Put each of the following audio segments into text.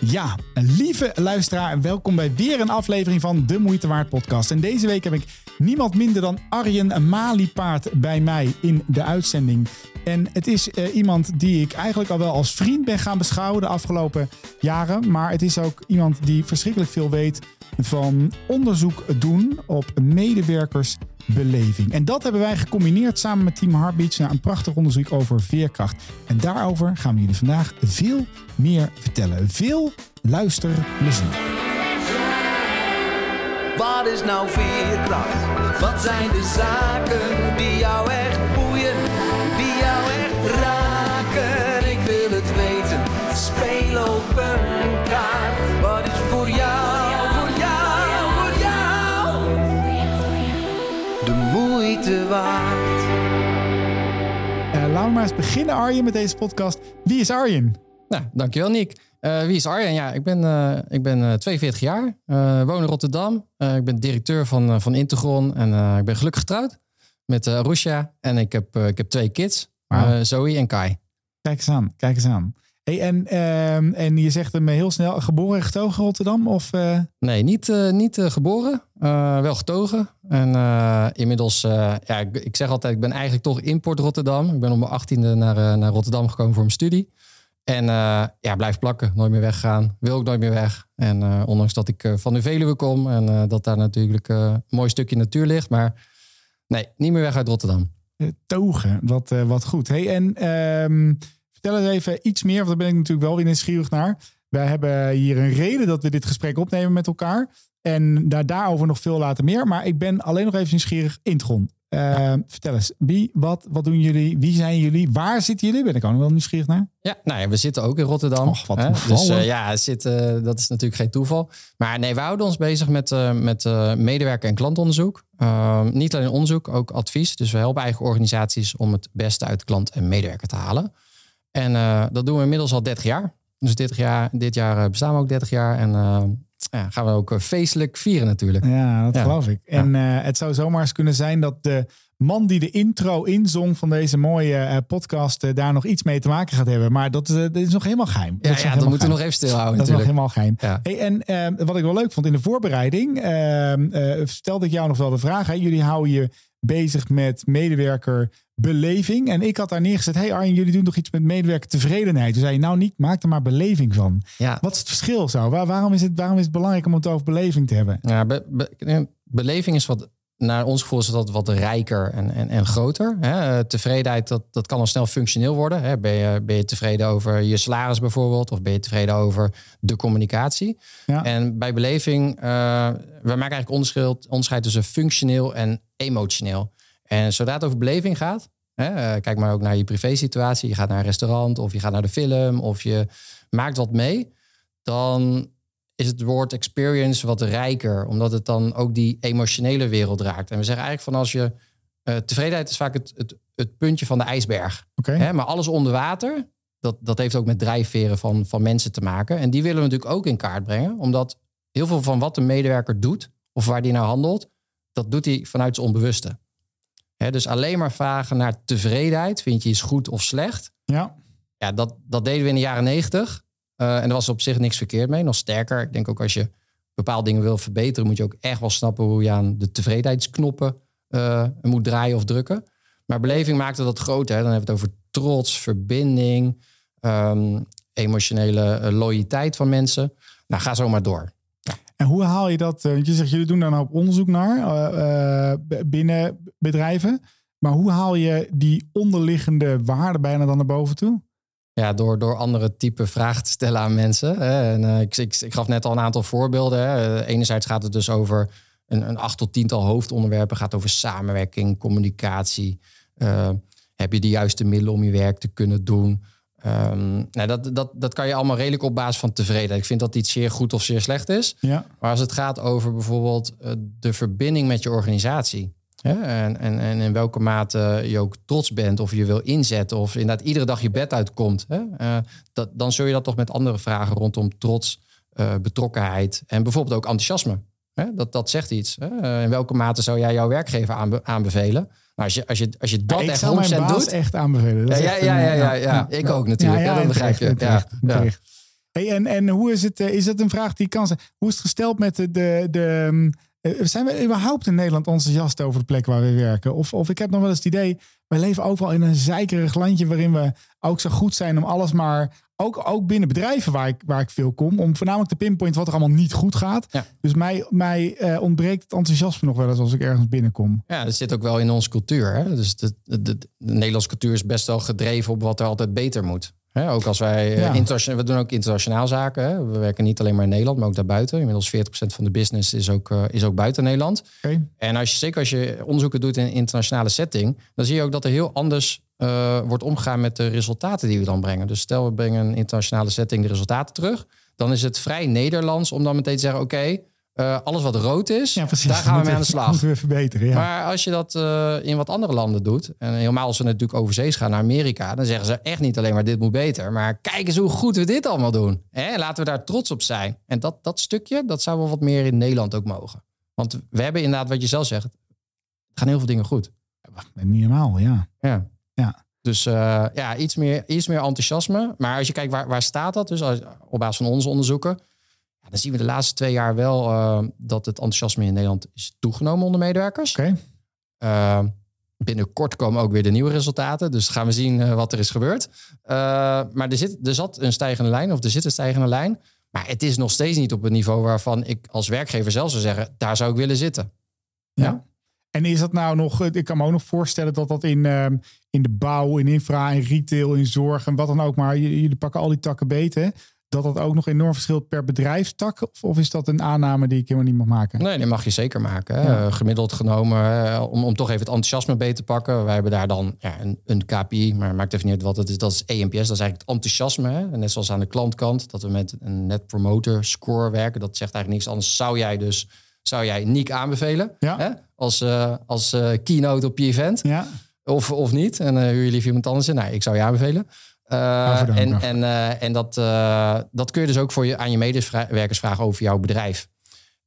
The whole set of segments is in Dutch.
Ja, lieve luisteraar, welkom bij weer een aflevering van de Moeite Waard podcast. En deze week heb ik niemand minder dan Arjen Maliepaard bij mij in de uitzending. En het is uh, iemand die ik eigenlijk al wel als vriend ben gaan beschouwen de afgelopen jaren. Maar het is ook iemand die verschrikkelijk veel weet van onderzoek doen op medewerkersbeleving. En dat hebben wij gecombineerd samen met Team Heartbeats naar een prachtig onderzoek over veerkracht. En daarover gaan we jullie vandaag veel meer vertellen. Veel luisterplezier. Wat is nou veerkracht? Wat zijn de zaken die jou echt waard? Uh, laten we maar eens beginnen, Arjen, met deze podcast. Wie is Arjen? Nou, dankjewel Nick. Uh, wie is Arjen? Ja, ik ben, uh, ik ben 42 jaar, woon in Rotterdam. ik ben directeur van, van Integron en ik ben gelukkig getrouwd met Arusha. En ik heb, ik heb twee kids, wow. Zoe en Kai. Kijk eens aan, kijk eens aan. Hey, en, ehm, en je zegt hem heel snel geboren en getogen Rotterdam? Of, Nee, niet, niet geboren, wel getogen. En inmiddels, ja, ik, ik, zeg altijd, ik ben eigenlijk toch import Rotterdam. Ik ben op mijn achttiende naar, naar Rotterdam gekomen voor mijn studie. En ja, blijf plakken, nooit meer weggaan. Wil ook nooit meer weg. En ondanks dat ik van de Veluwe kom en dat daar natuurlijk een mooi stukje natuur ligt. Maar nee, niet meer weg uit Rotterdam. Togen, wat, wat goed. Hey, en ehm, vertel eens even iets meer, want daar ben ik natuurlijk wel weer nieuwsgierig naar. Wij hebben hier een reden dat we dit gesprek opnemen met elkaar. En daar, daarover nog veel later meer. Maar ik ben alleen nog even nieuwsgierig. Intron. Uh, vertel eens, wie, wat, wat doen jullie? Wie zijn jullie? Waar zitten jullie? Ben ik ook nog wel nieuwsgierig naar. Ja, nou ja, we zitten ook in Rotterdam. Och, wat. Dus uh, ja, zit, uh, dat is natuurlijk geen toeval. Maar nee, we houden ons bezig met, met medewerker- en klantonderzoek. Ehm, niet alleen onderzoek, ook advies. Dus we helpen eigen organisaties om het beste uit klant en medewerker te halen. En dat doen we inmiddels al 30 jaar. Dus dit jaar, dit jaar bestaan we ook 30 jaar. En ja, gaan we ook eh, feestelijk vieren natuurlijk. Ja, dat geloof ik. En uh, het zou zomaar eens kunnen zijn dat de man die de intro inzong van deze mooie podcast daar nog iets mee te maken gaat hebben. Maar dat, dat is nog helemaal geheim. Ja, ja dan moeten we nog even stilhouden Dat natuurlijk. is nog helemaal geheim. Hey, en wat ik wel leuk vond in de voorbereiding, stelde ik jou nog wel de vraag. Hè, jullie houden je bezig met medewerkerbeleving. En ik had daar neergezet, hey Arjen, jullie doen toch iets met medewerkertevredenheid. Toen zei je, nou niet, maak er maar beleving van. Ja. Wat is het verschil zo? Waar, waarom, is het, waarom is het belangrijk om het over beleving te hebben? Ja, be, be, beleving is wat, naar ons gevoel is dat wat rijker en, en, en groter. Hè? Tevredenheid, dat, dat kan al snel functioneel worden. Hè? Ben, je, ben je tevreden over je salaris bijvoorbeeld? Of ben je tevreden over de communicatie? Ja. En bij beleving, uh, we maken eigenlijk onderscheid, onderscheid tussen functioneel en emotioneel. En zodra het over beleving gaat, hè, kijk maar ook naar je privésituatie. Je gaat naar een restaurant of je gaat naar de film of je maakt wat mee. Dan is het woord experience wat rijker, omdat het dan ook die emotionele wereld raakt. En we zeggen eigenlijk van als je uh, tevredenheid is vaak het, het, het, puntje van de ijsberg. Okay. Hè, maar alles onder water, dat, dat heeft ook met drijfveren van, van mensen te maken. En die willen we natuurlijk ook in kaart brengen, omdat heel veel van wat de medewerker doet of waar die naar handelt, dat doet hij vanuit zijn onbewuste. Dus alleen maar vragen naar tevredenheid, vind je iets goed of slecht? Ja. Ja, dat, dat deden we in de jaren negentig. Uh, en er was op zich niks verkeerd mee. Nog sterker, ik denk ook als je bepaalde dingen wil verbeteren, moet je ook echt wel snappen hoe je aan de tevredenheidsknoppen uh, moet draaien of drukken. Maar beleving maakte dat groter. Hè? Dan hebben we het over trots, verbinding, um, emotionele uh, loyaliteit van mensen. Nou, ga zo maar door. En hoe haal je dat? Want je zegt, jullie doen daar nou op onderzoek naar binnen bedrijven. Maar hoe haal je die onderliggende waarden bijna dan naar boven toe? Ja, door, door andere type vragen te stellen aan mensen. En, ik, ik, ik, gaf net al een aantal voorbeelden. Hè. Enerzijds gaat het dus over een, een acht tot tiental hoofdonderwerpen. gaat over samenwerking, communicatie. Heb je de juiste middelen om je werk te kunnen doen? Um, nou, dat, dat, dat kan je allemaal redelijk op basis van tevredenheid. Ik vind dat iets zeer goed of zeer slecht is. Ja. Maar als het gaat over bijvoorbeeld uh, de verbinding met je organisatie. Hè? En, en, en in welke mate je ook trots bent of je wil inzetten of inderdaad iedere dag je bed uitkomt. Hè? Uh, dat, dan zul je dat toch met andere vragen rondom trots, uh, betrokkenheid en bijvoorbeeld ook enthousiasme. Hè? Dat, dat zegt iets. Hè? In welke mate zou jij jouw werkgever aanbe aanbevelen? Maar als je, als je, als je dat ja, echt 100% doet... echt aanbevelen. Ja, ja, ja, ja, ja, ja, ik ook natuurlijk. Ja, dat begrijp je. Ja, terecht, terecht. Hey, en, en hoe is het? eh, Is dat een vraag die kan zijn? Hoe is het gesteld met de. de, de mm, eh, zijn we überhaupt in Nederland enthousiast over de plek waar we werken? Of, of ik heb nog wel eens het idee. We leven overal in een zeikerig landje waarin we ook zo goed zijn om alles maar. Ook, ook binnen bedrijven waar ik, waar ik veel kom. Om voornamelijk te pinpointen wat er allemaal niet goed gaat. Ja. Dus mij, mij eh, ontbreekt het enthousiasme nog wel eens als ik ergens binnenkom. Ja, dat zit ook wel in onze cultuur. Hè? Dus de, de, de, de Nederlandse cultuur is best wel gedreven op wat er altijd beter moet. Hè? Ook als wij eh, Ja. internationaal, we doen ook internationaal zaken. Hè? We werken niet alleen maar in Nederland, maar ook daarbuiten. Inmiddels 40% van de business is ook, eh, is ook buiten Nederland. En als je, zeker als je onderzoeken doet in een internationale setting, dan zie je ook dat er heel anders eh, wordt omgegaan met de resultaten die we dan brengen. Dus stel we brengen een internationale setting de resultaten terug, dan is het vrij Nederlands om dan meteen te zeggen: oké, eh, alles wat rood is, Ja, daar gaan we mee aan de slag. Moeten we verbeteren. Ja. Maar als je dat eh, in wat andere landen doet, en helemaal als we natuurlijk overzees gaan naar Amerika, dan zeggen ze echt niet alleen maar dit moet beter, maar kijk eens hoe goed we dit allemaal doen. Hè? Laten we daar trots op zijn. En dat, dat stukje, dat zou wel wat meer in Nederland ook mogen. Want we hebben inderdaad, wat je zelf zegt, gaan heel veel dingen goed. Niet normaal, ja. Ja. Ja. Dus eh, ja, iets meer, iets meer enthousiasme. Maar als je kijkt, waar, waar staat dat? Dus als, op basis van onze onderzoeken. Ja, dan zien we de laatste twee jaar wel eh, dat het enthousiasme in Nederland is toegenomen onder medewerkers. Oké. Uh, binnenkort komen ook weer de nieuwe resultaten. Dus gaan we zien wat er is gebeurd. Maar er, zit, er zat een stijgende lijn, of er zit een stijgende lijn. Maar het is nog steeds niet op het niveau waarvan ik als werkgever zelf zou zeggen: daar zou ik willen zitten. Ja. ja. En is dat nou nog, ik kan me ook nog voorstellen dat dat in, uh, in de bouw, in infra, in retail, in zorg en wat dan ook, maar jullie pakken al die takken beter. Dat dat ook nog enorm verschilt per bedrijfstak? Of, of is dat een aanname die ik helemaal niet mag maken? Nee, die mag je zeker maken. Ja. Uh, gemiddeld genomen, uh, om, om toch even het enthousiasme beter te pakken. Wij hebben daar dan ja, een, een KPI, maar maakt even niet uit wat het is. Dat is EMPS, dat is eigenlijk het enthousiasme. Hè? Net zoals aan de klantkant, dat we met een net promoter score werken. Dat zegt eigenlijk niks anders. Zou jij dus, zou jij Niek aanbevelen? Ja. Hè? Als, uh, als keynote op je event? Ja. Of, of niet? En huur je liever iemand anders in? Nou, ik zou je aanbevelen. En en, en dat, dat kun je dus ook voor je, aan je medewerkers vragen over jouw bedrijf.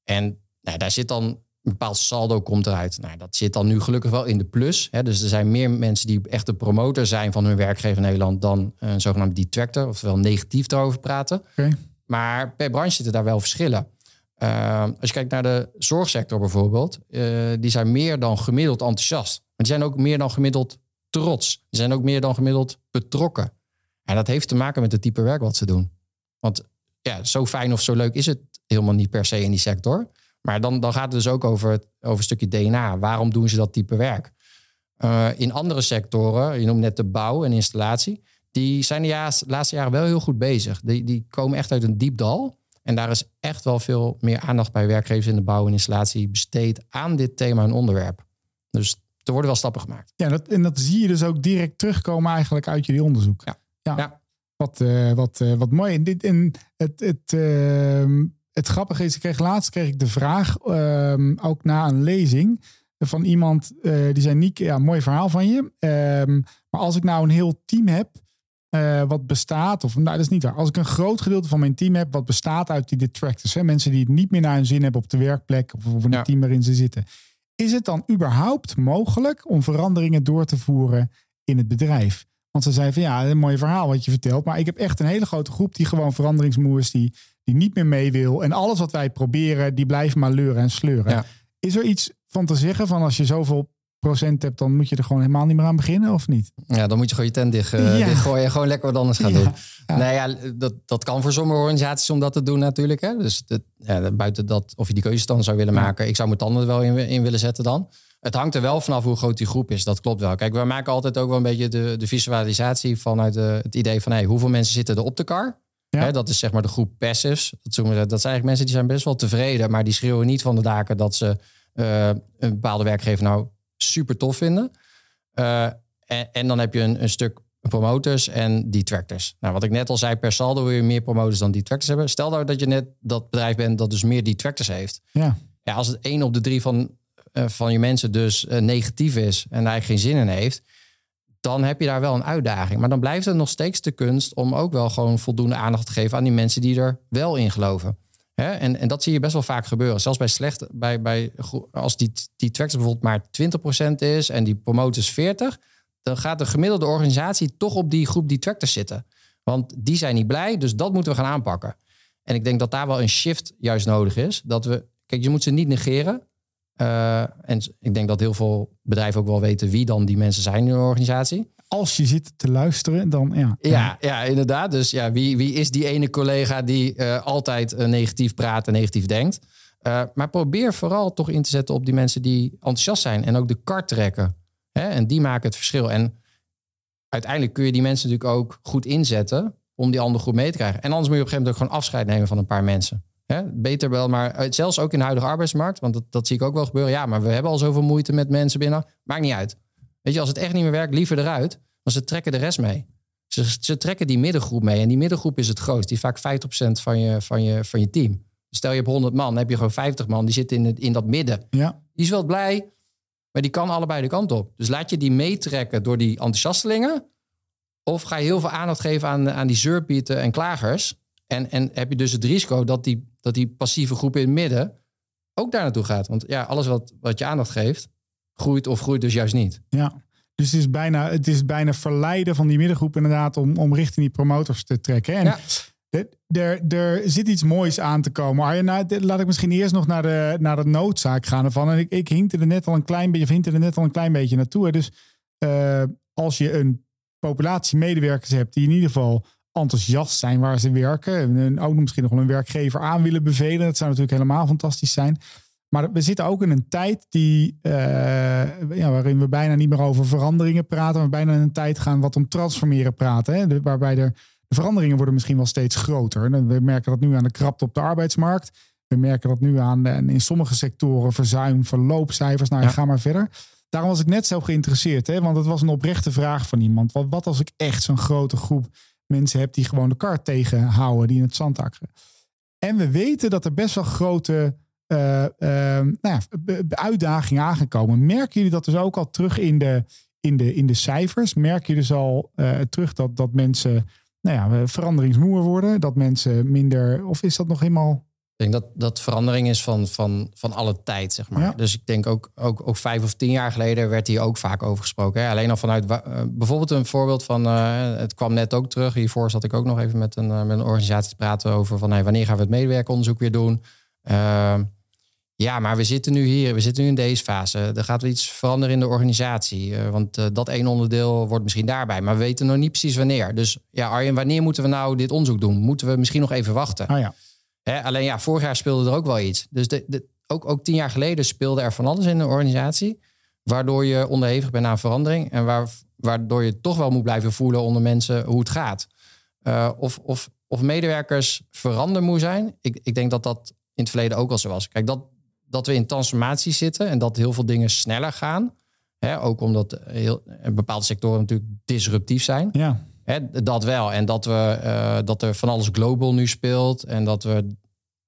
En nou, daar zit dan een bepaald saldo komt eruit. Nou, dat zit dan nu gelukkig wel in de plus. Hè? Dus er zijn meer mensen die echt de promotor zijn van hun werkgever in Nederland dan een zogenaamde detractor, oftewel negatief daarover praten. Okay. Maar per branche zitten daar wel verschillen. Als je kijkt naar de zorgsector bijvoorbeeld, die zijn meer dan gemiddeld enthousiast. Maar die zijn ook meer dan gemiddeld trots. Die zijn ook meer dan gemiddeld betrokken. En dat heeft te maken met het type werk wat ze doen. Want ja, zo fijn of zo leuk is het helemaal niet per se in die sector. Maar dan, dan gaat het dus ook over, over een stukje DNA. Waarom doen ze dat type werk? Uh, in andere sectoren, je noemt net de bouw en installatie, die zijn de laatste jaren wel heel goed bezig. Die, die komen echt uit een diep dal. En daar is echt wel veel meer aandacht bij werkgevers in de bouw en installatie besteed aan dit thema en onderwerp. Dus er worden wel stappen gemaakt. Ja, dat, en dat zie je dus ook direct terugkomen eigenlijk uit jullie onderzoek. Ja. Ja. ja. Wat, uh, wat, uh, wat mooi. En, dit, en het, het, uh, het grappige is, ik kreeg laatst kreeg ik de vraag, ehm, ook na een lezing, van iemand eh, die zei: Niek, ja, mooi verhaal van je. Ehm, maar als ik nou een heel team heb. Eh, wat bestaat, of nou, dat is niet waar. Als ik een groot gedeelte van mijn team heb, wat bestaat uit die detractors, hè, mensen die het niet meer naar hun zin hebben op de werkplek of, of in Ja. het team waarin ze zitten, is het dan überhaupt mogelijk om veranderingen door te voeren in het bedrijf? Want ze zei van ja, een mooi verhaal wat je vertelt. Maar ik heb echt een hele grote groep die gewoon veranderingsmoe is. Die, die niet meer mee wil. En alles wat wij proberen, die blijven maar leuren en sleuren. Ja. Is er iets van te zeggen van als je zoveel procent hebt, dan moet je er gewoon helemaal niet meer aan beginnen of niet? Ja, dan moet je gewoon je tent dicht, eh, Ja. dichtgooien en gewoon lekker wat anders gaan Ja, doen. ja. Nee, ja, dat, dat kan voor sommige organisaties om dat te doen natuurlijk. Hè. Dus dat, ja, buiten dat, of je die keuzes dan zou willen maken. Ik zou mijn tanden er wel in, in willen zetten dan. Het hangt er wel vanaf hoe groot die groep is. Dat klopt wel. Kijk, we maken altijd ook wel een beetje de, de visualisatie vanuit de, het idee van hey, hoeveel mensen zitten er op de kar. Ja. Hè, dat is zeg maar de groep passives. Dat, dat zijn eigenlijk mensen die zijn best wel tevreden, maar die schreeuwen niet van de daken dat ze eh, een bepaalde werkgever nou super tof vinden. Eh, en, en dan heb je een, een stuk promoters en detractors. Nou, wat ik net al zei, per saldo wil je meer promoters dan detractors hebben. Stel nou dat je net dat bedrijf bent dat dus meer detractors heeft. Ja, Ja, als het één op de drie van, eh, van je mensen dus eh, negatief is en daar geen zin in heeft, dan heb je daar wel een uitdaging. Maar dan blijft het nog steeds de kunst om ook wel gewoon voldoende aandacht te geven aan die mensen die er wel in geloven. En, en dat zie je best wel vaak gebeuren. Zelfs bij slecht, bij, bij, als die, die tracks bijvoorbeeld maar 20% is en die promoters 40%, dan gaat de gemiddelde organisatie toch op die groep die tractors zitten. Want die zijn niet blij, dus dat moeten we gaan aanpakken. En ik denk dat daar wel een shift juist nodig is. Dat we, kijk, je moet ze niet negeren. Uh, en ik denk dat heel veel bedrijven ook wel weten wie dan die mensen zijn in een organisatie. Als je zit te luisteren, dan ja. Ja, ja inderdaad. Dus ja, wie, wie is die ene collega die uh, altijd uh, negatief praat en negatief denkt? maar probeer vooral toch in te zetten op die mensen die enthousiast zijn en ook de kart trekken. Hè? En die maken het verschil. En uiteindelijk kun je die mensen natuurlijk ook goed inzetten om die andere groep mee te krijgen. En anders moet je op een gegeven moment ook gewoon afscheid nemen van een paar mensen. beter wel, maar eh, zelfs ook in de huidige arbeidsmarkt, want dat, dat zie ik ook wel gebeuren. Ja, maar we hebben al zoveel moeite met mensen binnen. Maakt niet uit. Weet je, als het echt niet meer werkt, liever eruit. Want ze trekken de rest mee. Ze, ze trekken die middengroep mee. En die middengroep is het grootst. Die is vaak 50% van je, van, je, van je team. Stel je hebt 100 man, dan heb je gewoon 50 man. Die zitten in, het, in dat midden. Ja. Die is wel blij, maar die kan allebei de kant op. Dus laat je die meetrekken door die enthousiastelingen. Of ga je heel veel aandacht geven aan, aan die zeurpieten en klagers. En, en heb je dus het risico dat die, dat die passieve groep in het midden ook daar naartoe gaat. Want ja, alles wat, wat je aandacht geeft, groeit of groeit dus juist niet. Ja, dus het is bijna, het is bijna verleiden van die middengroep inderdaad om, om richting die promotors te trekken. En Ja. er, er zit iets moois aan te komen. Arjen, nou, dit- laat ik misschien eerst nog naar de, naar de noodzaak gaan ervan. En ik, ik hinkte er net al een klein beetje, of hinkte er net al een klein beetje naartoe. hè. Dus eh, als je een populatie medewerkers hebt die in ieder geval enthousiast zijn waar ze werken. En ook misschien nog wel een werkgever aan willen bevelen. Dat zou natuurlijk helemaal fantastisch zijn. Maar we zitten ook in een tijd die, eh, ja, waarin we bijna niet meer over veranderingen praten. Maar bijna in een tijd gaan wat om transformeren praten. Hè? De- waarbij er, de veranderingen worden misschien wel steeds groter. We merken dat nu aan de krapte op de arbeidsmarkt. We merken dat nu aan in sommige sectoren verzuim, verloopcijfers. Nou, Ja. ga maar verder. Daarom was ik net zo geïnteresseerd. Hè? Want het was een oprechte vraag van iemand. Wat, wat als ik echt zo'n grote groep mensen heb die gewoon de kar tegenhouden, die in het zand akkeren. En we weten dat er best wel grote eh, eh, nou ja, uitdagingen aangekomen. Merken jullie dat dus ook al terug in de, in de, in de cijfers? Merk je dus al eh, terug dat, dat mensen nou ja, veranderingsmoer worden? Dat mensen minder, of is dat nog helemaal... Ik denk dat dat verandering is van, van, van alle tijd, zeg maar. Ja. Dus ik denk ook, ook, ook vijf of tien jaar geleden werd hier ook vaak over gesproken. Hè? Alleen al vanuit, eh, bijvoorbeeld een voorbeeld van, het kwam net ook terug. Hiervoor zat ik ook nog even met een, met een organisatie te praten over van, hey, wanneer gaan we het medewerkeronderzoek weer doen? Ehm, ja, maar we zitten nu hier, we zitten nu in deze fase. Er gaat iets veranderen in de organisatie. eh, want eh, dat één onderdeel wordt misschien daarbij. Maar we weten nog niet precies wanneer. Dus ja, Arjen, wanneer moeten we nou dit onderzoek doen? Moeten we misschien nog even wachten? Ah ja, Hè, alleen ja, vorig jaar speelde er ook wel iets. Dus de, de, ook, ook tien jaar geleden speelde er van alles in de organisatie. Waardoor je onderhevig bent aan verandering. En waar, waardoor je toch wel moet blijven voelen onder mensen hoe het gaat. Eh, of, of, of medewerkers verandermoe zijn. Ik, ik denk dat dat in het verleden ook al zo was. Kijk, dat, dat we in transformatie zitten en dat heel veel dingen sneller gaan. Hè, ook omdat heel, bepaalde sectoren natuurlijk disruptief zijn. ja. Hè, dat wel. En dat, we, eh, dat er van alles global nu speelt. En dat we.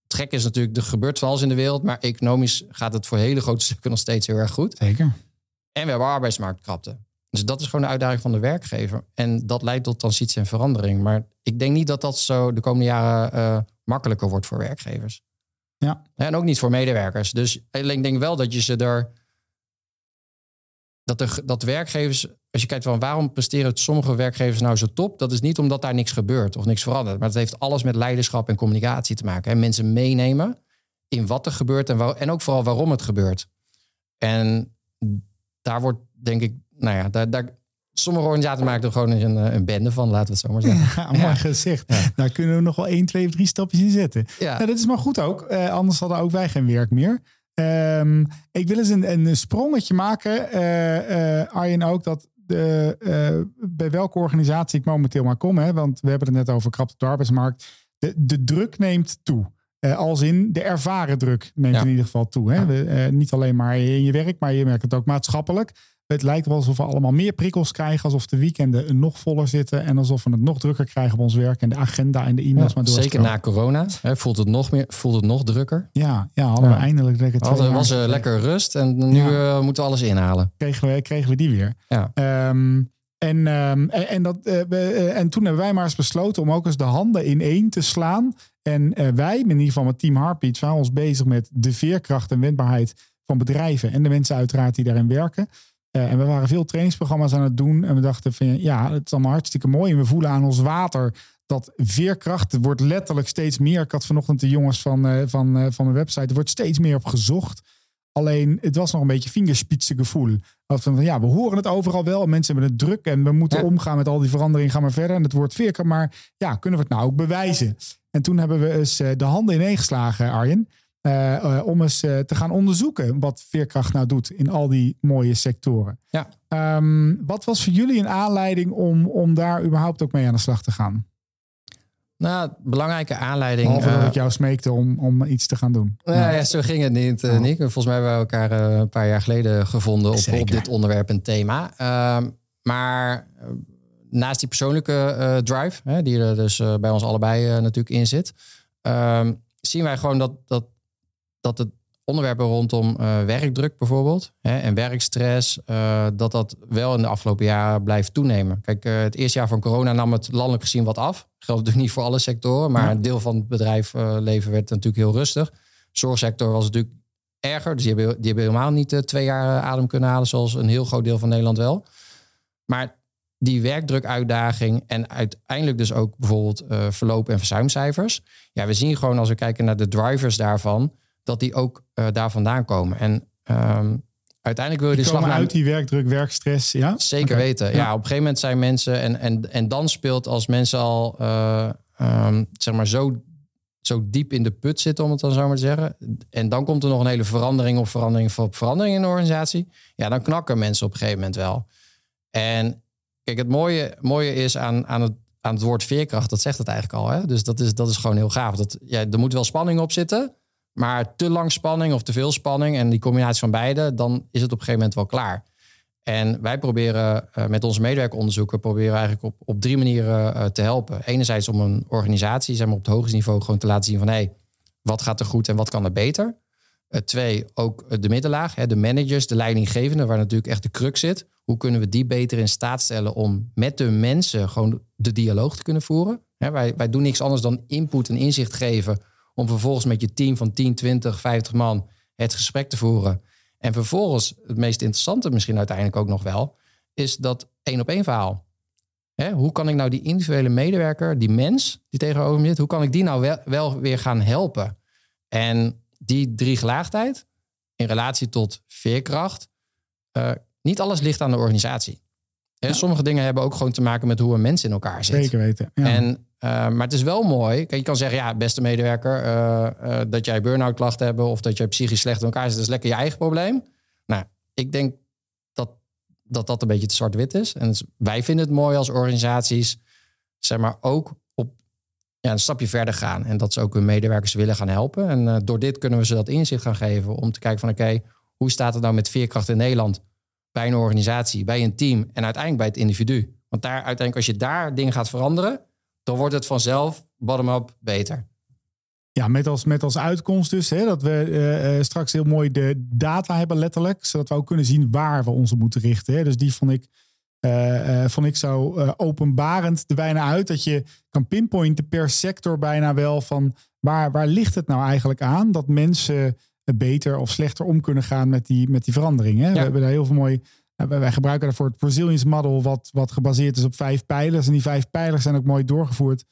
Trek is natuurlijk, er gebeurt van alles in de wereld. Maar economisch gaat het voor hele grote stukken nog steeds heel erg goed. zeker. En we hebben arbeidsmarktkrapte. Dus dat is gewoon de uitdaging van de werkgever. En dat leidt tot transitie en verandering. Maar ik denk niet dat dat zo de komende jaren eh, makkelijker wordt voor werkgevers. Ja. En ook niet voor medewerkers. Dus ik denk wel dat je ze er. Dat, er, dat werkgevers, als je kijkt van waarom presteren sommige werkgevers nou zo top, dat is niet omdat daar niks gebeurt of niks verandert. Maar het heeft alles met leiderschap en communicatie te maken. En mensen meenemen in wat er gebeurt en, waar, en ook vooral waarom het gebeurt. En daar wordt, denk ik, nou ja, daar, daar, sommige organisaties maken er gewoon een, een bende van, laten we het zo maar zeggen. Ja, mooi gezegd. Daar kunnen we nog wel één, twee, drie stapjes in zetten. Ja. Nou, dat is maar goed ook. Eh, anders hadden ook wij geen werk meer. Ehm, ik wil eens een, een sprongetje maken, eh, eh, Arjen ook, dat de, eh, bij welke organisatie ik momenteel maar kom, hè, want we hebben het net over krapte op de arbeidsmarkt. De, de druk neemt toe. Eh, als in de ervaren druk neemt Ja. in ieder geval toe. Hè? Ja. Eh, niet alleen maar in je werk, maar je merkt het ook maatschappelijk. Het lijkt wel alsof we allemaal meer prikkels krijgen. Alsof de weekenden nog voller zitten. En alsof we het nog drukker krijgen op ons werk. En de agenda en de e-mails maar Zeker na corona hè, voelt, het nog meer, voelt het nog drukker. Ja, ja, hadden we eindelijk lekker We twee hadden, was er lekker rust en nu Ja. eh, moeten we alles inhalen. kregen we, kregen we die weer. Ja. Ehm, en, ehm, en, en dat, eh, eh, en toen hebben wij maar eens besloten om ook eens de handen in één te slaan. En wij, in ieder geval met Team Heartbeat, waren ons bezig met de veerkracht en wendbaarheid van bedrijven. En de mensen uiteraard die daarin werken. En we waren veel trainingsprogramma's aan het doen. En we dachten van ja, het is allemaal hartstikke mooi. En we voelen aan ons water dat veerkracht wordt letterlijk steeds meer. Ik had vanochtend de jongens van, van, van mijn website. Er wordt steeds meer op gezocht. Alleen het was nog een beetje vingerspitsen gevoel. Van, ja, we horen het overal wel. Mensen hebben het druk en we moeten omgaan met al die veranderingen. Ga maar verder. En het wordt veerkracht. Maar ja, kunnen we het nou ook bewijzen? En toen hebben we eens de handen ineengeslagen, Arjen. Uh, om eens uh, te gaan onderzoeken wat veerkracht nou doet in al die mooie sectoren. Ja. Um, wat was voor jullie een aanleiding om, om daar überhaupt ook mee aan de slag te gaan? Nou, belangrijke aanleiding. Behalve dat ik jou smeekte om, om iets te gaan doen. Ja, ja zo ging het niet, uh, Nick. Volgens mij hebben we elkaar een paar jaar geleden gevonden op, op dit onderwerp en thema. Ehm, maar naast die persoonlijke drive, hè, die er dus bij ons allebei natuurlijk in zit, ehm, zien wij gewoon dat, dat dat het onderwerpen rondom uh, werkdruk bijvoorbeeld hè, en werkstress, uh, dat dat wel in de afgelopen jaren blijft toenemen. Kijk, uh, het eerste jaar van corona nam het landelijk gezien wat af. Geldt natuurlijk niet voor alle sectoren, maar een deel van het bedrijfsleven werd natuurlijk heel rustig. Zorgsector was natuurlijk erger, dus die hebben, die hebben helemaal niet twee jaar adem kunnen halen, zoals een heel groot deel van Nederland wel. Maar die werkdrukuitdaging en uiteindelijk dus ook bijvoorbeeld verloop- en verzuimcijfers. Ja, we zien gewoon als we kijken naar de drivers daarvan, dat die ook uh, daar vandaan komen. En um, uiteindelijk wil je die, slag uit die werkdruk, werkstress, ja? Zeker weten. Ja. op een gegeven moment zijn mensen en, en, en dan speelt als mensen al uh, um, zeg maar zo, zo diep in de put zitten, om het dan zo maar te zeggen. En dan komt er nog een hele verandering of verandering of verandering in de organisatie. Ja, dan knakken mensen op een gegeven moment wel. En kijk, het mooie, mooie is aan, aan het aan het woord veerkracht, dat zegt het eigenlijk al. Hè? Dus dat is, dat is gewoon heel gaaf. Dat, ja, er moet wel spanning op zitten. Maar te lang spanning of te veel spanning en die combinatie van beide, dan is het op een gegeven moment wel klaar. En wij proberen uh, met onze medewerkeronderzoeken proberen eigenlijk op, op drie manieren uh, te helpen. Enerzijds om een organisatie, zeg maar op het hoogste niveau, gewoon te laten zien van hé, hey, wat gaat er goed en wat kan er beter. Uh, twee, ook de middenlaag, hè, de managers, de leidinggevende, waar natuurlijk echt de crux zit. Hoe kunnen we die beter in staat stellen om met de mensen gewoon de dialoog te kunnen voeren? Hè, wij, wij doen niks anders dan input en inzicht geven om vervolgens met je team van 10, 20, 50 man het gesprek te voeren. En vervolgens, het meest interessante misschien uiteindelijk ook nog wel, is dat één op één verhaal. Hoe kan ik nou die individuele medewerker, die mens die tegenover me zit, hoe kan ik die nou wel, wel weer gaan helpen? En die drie gelaagdheid in relatie tot veerkracht, uh, niet alles ligt aan de organisatie. Ja. Sommige dingen hebben ook gewoon te maken met hoe een mens in elkaar zit. Zeker weten. Ja. En uh, maar het is wel mooi. Kijk, je kan zeggen, ja, beste medewerker, uh, uh, dat jij burn-out klachten hebt of dat jij psychisch slecht in elkaar zit, dat is lekker je eigen probleem. Nou, ik denk dat dat, dat een beetje te zwart-wit is. En wij vinden het mooi als organisaties, zeg maar, ook op ja, een stapje verder gaan. En dat ze ook hun medewerkers willen gaan helpen. En door dit kunnen we ze dat inzicht gaan geven om te kijken van, oké, okay, hoe staat het nou met veerkracht in Nederland? Bij een organisatie, bij een team en uiteindelijk bij het individu. Want daar uiteindelijk, als je daar dingen gaat veranderen, dan wordt het vanzelf bottom-up beter. Ja, met als, met als uitkomst dus hè, dat we uh, straks heel mooi de data hebben letterlijk. Zodat we ook kunnen zien waar we ons op moeten richten. Hè. Dus die vond ik, uh, vond ik zo openbarend er bijna uit. Dat je kan pinpointen per sector bijna wel van waar, waar ligt het nou eigenlijk aan. Dat mensen beter of slechter om kunnen gaan met die, met die verandering. Hè. Ja. We hebben daar heel veel mooi wij gebruiken daarvoor het Brazilians model, wat, wat gebaseerd is op vijf pijlers. En die vijf pijlers zijn ook mooi doorgevoerd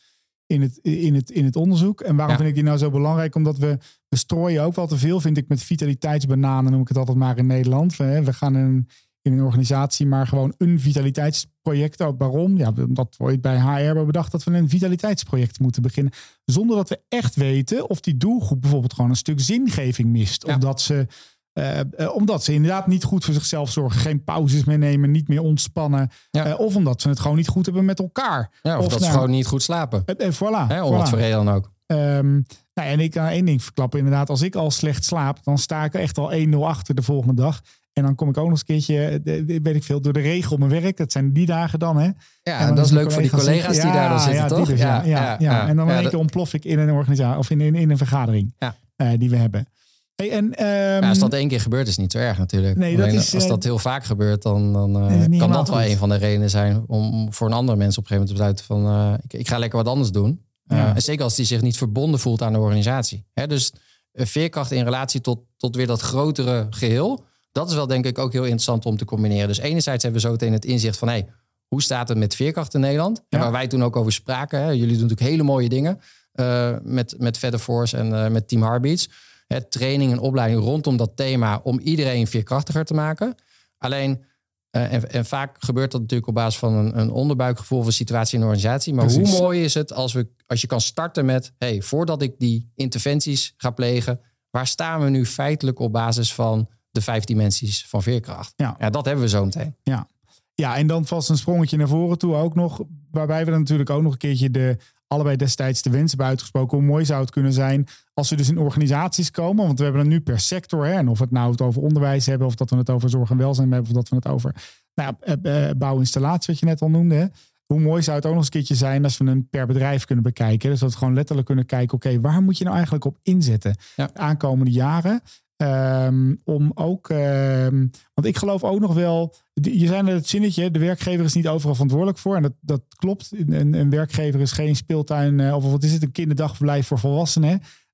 in het, in het, in het onderzoek. En waarom vind ik die nou zo belangrijk? Omdat we, we strooien ook wel te veel, vind ik, met vitaliteitsbananen, noem ik het altijd maar in Nederland. We, we gaan in, in een organisatie maar gewoon een vitaliteitsproject. Ook waarom? Ja, omdat we ooit bij HR hebben bedacht dat we een vitaliteitsproject moeten beginnen. Zonder dat we echt weten of die doelgroep bijvoorbeeld gewoon een stuk zingeving mist. Of dat ze uh, omdat ze inderdaad niet goed voor zichzelf zorgen. Geen pauzes meer nemen, niet meer ontspannen. Ja. Uh, of omdat ze het gewoon niet goed hebben met elkaar. Ja, of, dat nou, ze gewoon niet goed slapen. En voilà. Hè, om voilà. wat voor reden dan ook. Um, nou, en ik kan één ding verklappen. Inderdaad, als ik al slecht slaap, dan sta ik echt al 1-0 achter de volgende dag. En dan kom ik ook nog eens een keertje, weet ik veel, door de regen op mijn werk. Dat zijn die dagen dan, hè? Ja, en dat is leuk voor die collega's die daar dan zitten, ja, toch? Dus, ja, ja, ja, En dan ja, een keer ontplof ik in een organisatie of in, in, in een vergadering uh, die we hebben. Hey, en, um, ja, als dat één keer gebeurt, is het niet zo erg natuurlijk. Nee, dat is, als dat heel vaak gebeurt, dan, dan uh, kan dat wel een van de redenen zijn om voor een andere mens op een gegeven moment te besluiten van uh, ik, ik, ga lekker wat anders doen. Ja. en zeker als die zich niet verbonden voelt aan de organisatie. Hè, dus veerkracht in relatie tot, tot weer dat grotere geheel. Dat is wel denk ik ook heel interessant om te combineren. Dus enerzijds hebben we zo meteen het inzicht van... Hey, hoe staat het met veerkracht in Nederland? En waar wij toen ook over spraken. Hè, jullie doen natuurlijk hele mooie dingen uh, met, met Feather Force en uh, met Team Heartbeats. Hè, training en opleiding rondom dat thema om iedereen veerkrachtiger te maken. Alleen, uh, en, en, vaak gebeurt dat natuurlijk op basis van een, een onderbuikgevoel een situatie in de organisatie. Maar Precies. hoe mooi is het als, we, als je kan starten met: hey, voordat ik die interventies ga plegen, waar staan we nu feitelijk op basis van de vijf dimensies van veerkracht? Ja, ja dat hebben we zo meteen. Ja. Ja, en dan vast een sprongetje naar voren toe ook nog. Waarbij we dan natuurlijk ook nog een keertje de allebei destijds de wens hebben uitgesproken. Hoe mooi zou het kunnen zijn als we dus in organisaties komen. Want we hebben het nu per sector. Hè, en of we het nou het over onderwijs hebben, of dat we het over zorg en welzijn hebben, of dat we het over nou, uh, bouwinstallatie, wat je net al noemde. Hè. Hoe mooi zou het ook nog eens een keertje zijn als we een per bedrijf kunnen bekijken. Dus dat we gewoon letterlijk kunnen kijken, oké, waar moet je nou eigenlijk op inzetten ja. de aankomende jaren? Um, om ook, um, want ik geloof ook nog wel, je zei net het zinnetje, de werkgever is niet overal verantwoordelijk voor. En dat, dat klopt. Een, een werkgever is geen speeltuin, uh, of wat is het, een kinderdagverblijf voor volwassenen.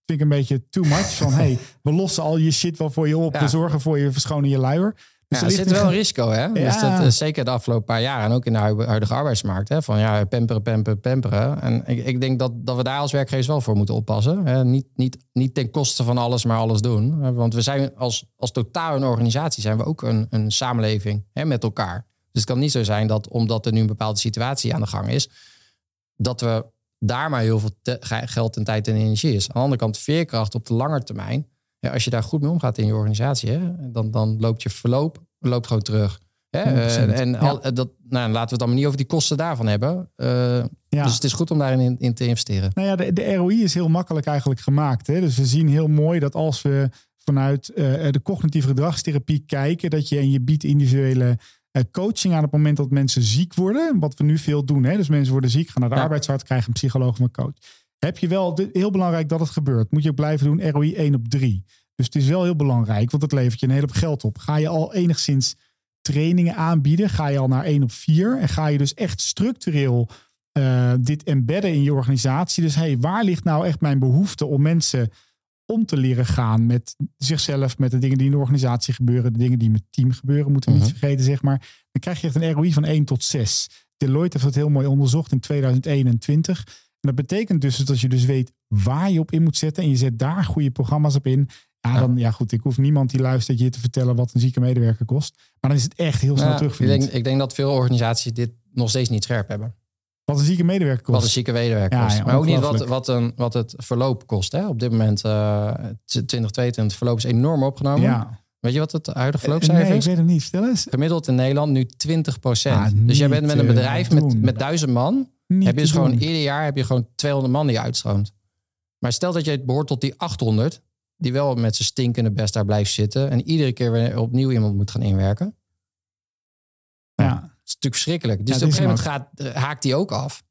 Vind ik een beetje too much. Van hey, we lossen al je shit wel voor je op. Ja. We zorgen voor je, verschonen je luier. Dus ja, er zit wel een risico, hè? Ja. Dus dat, zeker de afgelopen paar jaar en ook in de huidige arbeidsmarkt. Hè? Van ja, pamperen, pamperen, pamperen. En ik, ik denk dat, dat we daar als werkgevers wel voor moeten oppassen. Hè? Niet, niet, niet ten koste van alles, maar alles doen. Want we zijn als, als totaal een organisatie zijn we ook een, een samenleving hè, met elkaar. Dus het kan niet zo zijn dat omdat er nu een bepaalde situatie aan de gang is, dat we daar maar heel veel geld en tijd en energie is. Aan de andere kant, veerkracht op de lange termijn ja, als je daar goed mee omgaat in je organisatie, hè, dan, dan loopt je verloop loopt gewoon terug. Hè? Uh, en al, ja. dat, nou, laten we het dan maar niet over die kosten daarvan hebben. Uh, ja. Dus het is goed om daarin in, in, te investeren. Nou ja, de, de ROI is heel makkelijk eigenlijk gemaakt. Hè? Dus we zien heel mooi dat als we vanuit uh, de cognitieve gedragstherapie kijken, dat je en je biedt individuele coaching aan het moment dat mensen ziek worden. Wat we nu veel doen. Hè? Dus mensen worden ziek, gaan naar de ja. arbeidsarts, krijgen een psycholoog of een coach heb je wel heel belangrijk dat het gebeurt. Moet je ook blijven doen ROI 1 op 3. Dus het is wel heel belangrijk, want het levert je een hele hoop geld op. Ga je al enigszins trainingen aanbieden, ga je al naar 1 op 4 en ga je dus echt structureel uh, dit embedden in je organisatie. Dus hey, waar ligt nou echt mijn behoefte om mensen om te leren gaan met zichzelf, met de dingen die in de organisatie gebeuren, de dingen die met team gebeuren, moeten we uh -huh. niet mhm. vergeten, zeg maar. Dan krijg je echt een ROI van 1 tot 6. Deloitte heeft dat heel mooi onderzocht in 2021 dat betekent dus dat je dus weet waar je op in moet zetten. En je zet daar goede programma's op in. Ja, dan, ja goed, ik hoef niemand die luistert je te vertellen wat een zieke medewerker kost. Maar dan is het echt heel snel terug. Ik denk, ik denk dat veel organisaties dit nog steeds niet scherp hebben. Wat een zieke medewerker kost. Wat een zieke medewerker kost. Ja, ja, maar ook niet wat, wat, een, wat het verloop kost. Hè? Op dit moment, uh, 2022, het verloop is enorm opgenomen. Ja. Weet je wat het huidige verloopcijfer nee, is? ik weet het niet. Stel eens. Gemiddeld in Nederland nu 20 procent. Ah, dus jij bent met een bedrijf met, met duizend man. Niet heb je dus gewoon ieder jaar heb je gewoon 200 man die uitstroomt. Maar stel dat je behoort tot die 800, die wel met zijn stinkende best daar blijft zitten en iedere keer weer opnieuw iemand moet gaan inwerken. Ja. ja. Dat is natuurlijk verschrikkelijk. Dus ja, op een gegeven moment gaat, eh, haakt die ook af.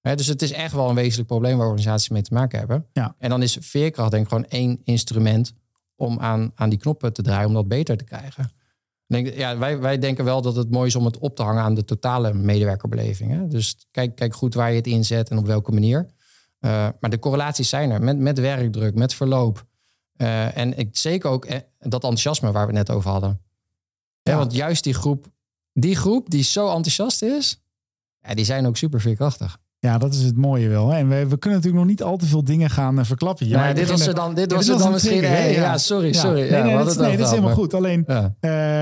dus het is echt wel een wezenlijk probleem waar organisaties mee te maken hebben. Ja. En dan is veerkracht denk ik gewoon één instrument om aan, aan die knoppen te draaien om dat beter te krijgen. Denk, ja, wij, wij denken wel dat het mooi is om het op te hangen aan de totale medewerkerbeleving. Hè? Dus kijk, kijk goed waar je het inzet en op welke manier. Uh, maar de correlaties zijn er met, met werkdruk, met verloop. Uh, en ik, zeker ook eh, dat enthousiasme waar we het net over hadden. Ja. ja. want juist die groep, die groep die zo enthousiast is, ja, die zijn ook super veerkrachtig. Ja, dat is het mooie wel. Hè? En we, we, kunnen natuurlijk nog niet al te veel dingen gaan uh, verklappen. Ja, maar dit was er dan, dit was er dan misschien. Hey, ja. ja. sorry, sorry. Nee, nee, nee, is helemaal goed. Alleen, ja.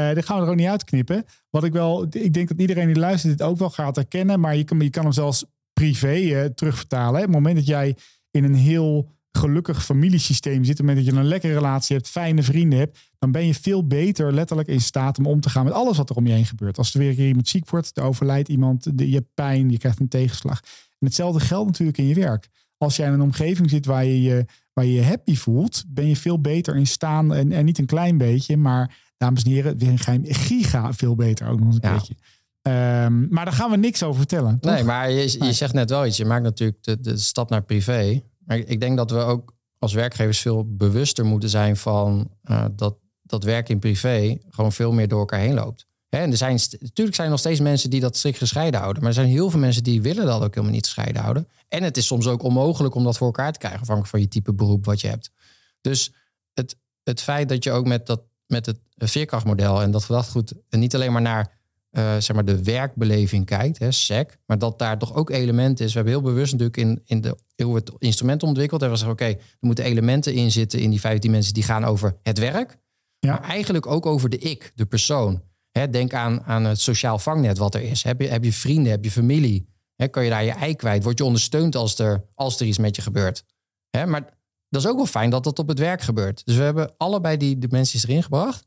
uh, dit gaan we er ook niet uitknippen. Wat ik wel, ik denk dat iedereen die luistert dit ook wel gaat herkennen. Maar je kan, je kan hem zelfs privé uh, terugvertalen. Hè? Op het moment dat jij in een heel gelukkig familiesysteem zit, op het moment dat je een lekkere relatie hebt, fijne vrienden hebt, dan ben je veel beter letterlijk in staat om om te gaan met alles wat er om je heen gebeurt. Als er weer iemand ziek wordt, er overlijdt iemand, je hebt pijn, je krijgt een tegenslag. En hetzelfde geldt natuurlijk in je werk. Als jij in een omgeving zit waar je je, waar je, je happy voelt, ben je veel beter in staan. En, en niet een klein beetje, maar dames en heren, weer een geheim giga veel beter ook nog een ja. beetje. Um, maar daar gaan we niks over vertellen. Toch? Nee, maar je, je zegt net wel iets. Je maakt natuurlijk de, de stap naar privé. Maar ik denk dat we ook als werkgevers veel bewuster moeten zijn van uh, dat, dat werk in privé gewoon veel meer door elkaar heen loopt. En er zijn, natuurlijk zijn er nog steeds mensen die dat strikt gescheiden houden. Maar er zijn heel veel mensen die willen dat ook helemaal niet gescheiden houden. En het is soms ook onmogelijk om dat voor elkaar te krijgen, afhankelijk van je type beroep wat je hebt. Dus het, het feit dat je ook met dat, met het veerkrachtmodel en dat gedachtegoed niet alleen maar naar uh, zeg maar de werkbeleving kijkt, hè, SEC, maar dat daar toch ook elementen is. We hebben heel bewust natuurlijk in, in de, hoe het instrument ontwikkeld hebben we gezegd, oké, er moeten elementen in zitten in die vijf dimensies die gaan over het werk, ja. maar eigenlijk ook over de ik, de persoon. Hè, denk aan, aan het sociaal vangnet wat er is. Heb je, heb je vrienden, heb je familie? Hè, kan je daar je ei kwijt? Word je ondersteund als er, als er iets met je gebeurt? Hè, maar dat is ook wel fijn dat dat op het werk gebeurt. Dus we hebben allebei die dimensies erin gebracht.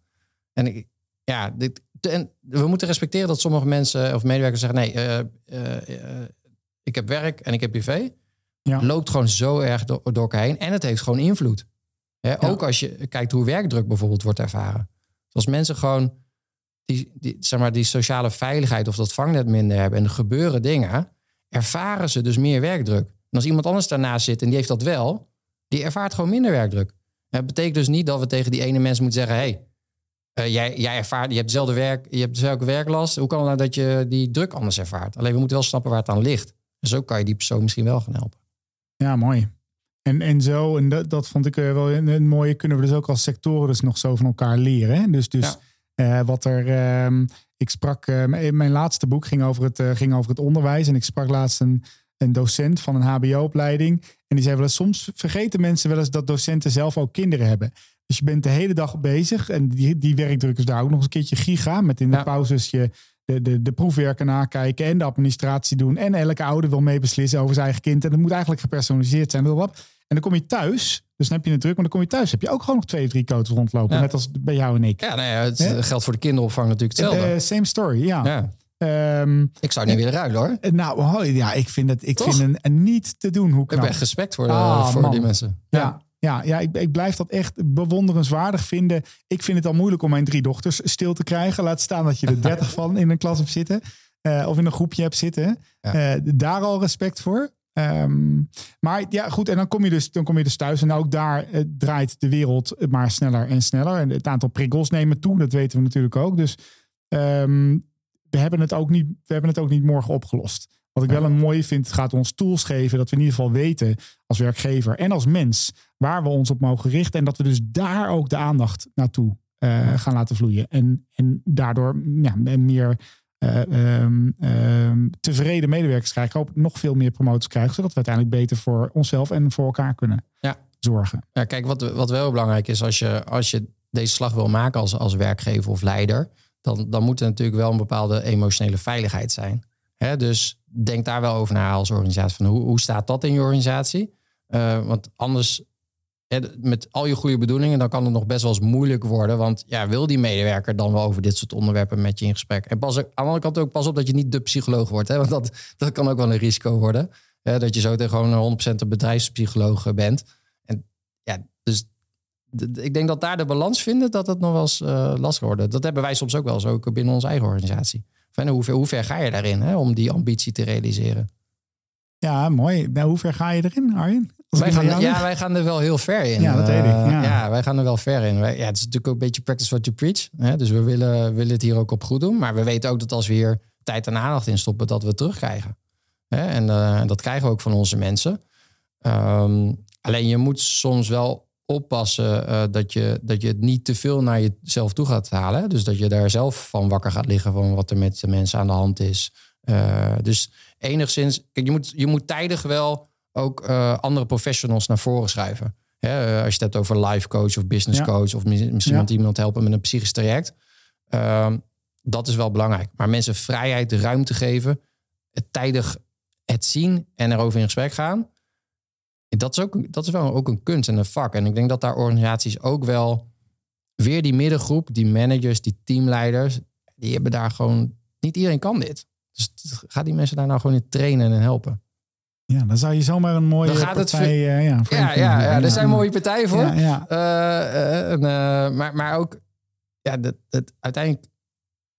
En ik, ja, dit, en we moeten respecteren dat sommige mensen of medewerkers zeggen: nee, uh, uh, ik heb werk en ik heb privé. Ja. Loopt gewoon zo erg door, door elkaar heen. En het heeft gewoon invloed. Ook als je kijkt hoe werkdruk bijvoorbeeld wordt ervaren. Als mensen gewoon die, die, zeg maar, die sociale veiligheid of dat vangnet minder hebben en er gebeuren dingen, ervaren ze dus meer werkdruk. En als iemand anders daarnaast zit en die heeft dat wel, die ervaart gewoon minder werkdruk. Dat betekent dus niet dat we tegen die ene mens moeten zeggen: hey, uh, jij, jij ervaart, je hebt dezelfde werk, je hebt dezelfde werklast. Hoe kan het nou dat je die druk anders ervaart? Alleen we moeten wel snappen waar het aan ligt. En zo kan je die persoon misschien wel gaan helpen. Ja, mooi. En, en zo, en dat, dat vond ik eh, wel een, een, mooie, kunnen we dus ook als sectoren dus nog zo van elkaar leren. Hè? Dus, dus uh, wat er, uh, ik sprak, uh, mijn laatste boek ging over, het, ging over het onderwijs. En ik sprak laatst een, een docent van een HBO-opleiding. En die zei wel eens, soms vergeten mensen wel eens dat docenten zelf ook kinderen hebben. Dus je bent de hele dag bezig. En die, die werkdruk is daar ook nog eens een keertje giga. Met in de pauzes je de, de, de proefwerken nakijken en de administratie doen. En elke ouder wil meebeslissen over zijn eigen kind. En dat moet eigenlijk gepersonaliseerd zijn. En dan kom je thuis. Dus dan heb je het druk. Maar dan kom je thuis. Heb je ook gewoon nog twee, drie coaches rondlopen. Net als bij jou en ik. Ja, nou ja, het geldt voor de kinderopvang natuurlijk hetzelfde. Uh, same story, ja. ja. Um, ik zou niet willen ruilen hoor. Eh, nou, ja, ik vind het, ik vind een, niet te doen. Hoe. Ik heb echt respect voor, ah, voor die mensen. ja. Ja, ja ik, ik blijf dat echt bewonderenswaardig vinden. Ik vind het al moeilijk om mijn drie dochters stil te krijgen. Laat staan dat je er dertig van in een klas hebt zitten. Uh, of in een groepje hebt zitten. Uh, daar al respect voor. Um, maar ja, goed. En dan kom je dus, dan kom je dus thuis. En ook daar uh, draait de wereld maar sneller en sneller. En het aantal prikkels nemen toe. Dat weten we natuurlijk ook. Dus um, we, hebben het ook niet, we hebben het ook niet morgen opgelost. Wat ik wel een mooie vind, het gaat ons tools geven dat we in ieder geval weten als werkgever en als mens waar we ons op mogen richten. En dat we dus daar ook de aandacht naartoe uh, gaan laten vloeien. En, en daardoor ja, meer uh, um, um, tevreden medewerkers krijgen. Ook nog veel meer promoties krijgen. Zodat we uiteindelijk beter voor onszelf en voor elkaar kunnen ja. zorgen. Ja, kijk, wat, wat wel belangrijk is als je, als je deze slag wil maken als, als werkgever of leider. Dan, dan moet er natuurlijk wel een bepaalde emotionele veiligheid zijn. Hè, dus denk daar wel over na als organisatie. Van hoe, hoe staat dat in je organisatie? Uh, want anders, met al je goede bedoelingen, dan kan het nog best wel eens moeilijk worden. Want ja, wil die medewerker dan wel over dit soort onderwerpen met je in gesprek? En pas, aan de andere kant ook pas op dat je niet de psycholoog wordt. Hè? Want dat, dat kan ook wel een risico worden. Hè? Dat je zo tegen gewoon 100% een bedrijfspsycholoog bent. En ja, dus ik denk dat daar de balans vinden, dat het nog wel eens uh, lastig wordt. Dat hebben wij soms ook wel eens, ook binnen onze eigen organisatie. Van hoe, ver, hoe ver ga je daarin hè, om die ambitie te realiseren? Ja, mooi. Nou, hoe ver ga je erin, Arjen? Wij gaan, ja, wij gaan er wel heel ver in. Ja, dat weet ik. Eh, ja. ja. wij gaan er wel ver in. ja, het is natuurlijk ook een beetje practice what you preach. Hè? Dus we willen, willen het hier ook op goed doen. Maar we weten ook dat als we hier tijd en aandacht in stoppen, dat we het terugkrijgen. Hè? En uh, dat krijgen we ook van onze mensen. Um, alleen je moet soms wel oppassen uh, dat, je, dat je het niet te veel naar jezelf toe gaat halen. Dus dat je daar zelf van wakker gaat liggen van wat er met de mensen aan de hand is. Uh, dus enigszins, kijk, je moet, je moet tijdig wel ook uh, andere professionals naar voren schuiven. Hè, als je het hebt over life coach of business coach of misschien ja. iemand helpen met een psychisch traject. Uh, dat is wel belangrijk. Maar mensen vrijheid, ruimte geven, het tijdig het zien en erover in gesprek gaan dat is, ook, dat is wel ook een kunst en een vak. En ik denk dat daar organisaties ook wel weer die middengroep, die managers, die teamleiders, die hebben daar gewoon, niet iedereen kan dit. Dus ga die mensen daar nou gewoon in trainen en helpen. Ja, dan zou je zomaar een mooie dan gaat partij... Het, uh, ja, ja, ja, ja, er zijn mooie partijen voor. Ja. Uh, uh, maar, maar ook, ja, dat, dat, uiteindelijk,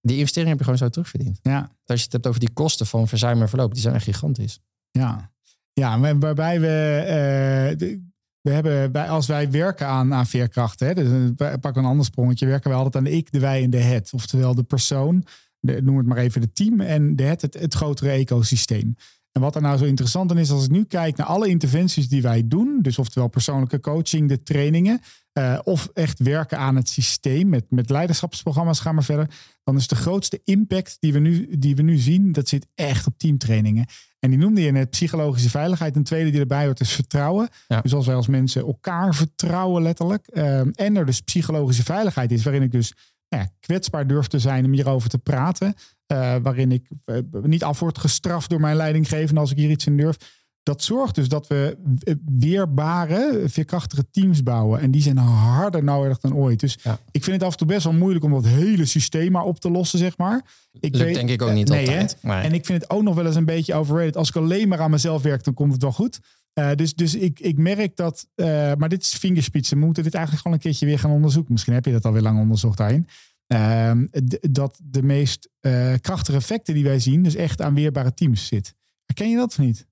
die investering heb je gewoon zo terugverdiend. Ja. Als je het hebt over die kosten van verzuim en verloop, die zijn echt gigantisch. Ja, ja, waarbij we, we hebben, bij, als wij werken aan, aan veerkrachten, hè, dus pak een ander sprongetje, werken we altijd aan de ik, de wij en de het. Oftewel de persoon, de, noem het maar even de team en de het, het, het grotere ecosysteem. En wat er nou zo interessant aan is, als ik nu kijk naar alle interventies die wij doen, dus oftewel persoonlijke coaching, de trainingen, uh, of echt werken aan het systeem met, met leiderschapsprogramma's, gaan we verder, dan is de grootste impact die we, nu, die we nu zien, dat zit echt op teamtrainingen. En die noemde je net psychologische veiligheid. Een tweede die erbij hoort is vertrouwen. Dus als wij als mensen elkaar vertrouwen letterlijk. Uh, en er dus psychologische veiligheid is, waarin ik dus nou ja, kwetsbaar durf te zijn om hierover te praten. Uh, waarin ik uh, niet af word gestraft door mijn leidinggevende als ik hier iets in durf. Dat zorgt dus dat we weerbare, veerkrachtige teams bouwen. En die zijn harder nodig dan ooit. Dus ja. ik vind het af en toe best wel moeilijk om dat hele systeem maar op te lossen, zeg maar. Ik Lukt weet, denk ik ook niet nee, altijd. En ik vind het ook nog wel eens een beetje overrated. Als ik alleen maar aan mezelf werk, dan komt het wel goed. Uh, dus dus ik, ik merk dat, uh, maar dit is vingerspitsen. We moeten dit eigenlijk gewoon een keertje weer gaan onderzoeken. Misschien heb je dat alweer lang onderzocht daarin. Uh, dat de meest uh, krachtige effecten die wij zien, dus echt aan weerbare teams zit. Herken je dat of niet?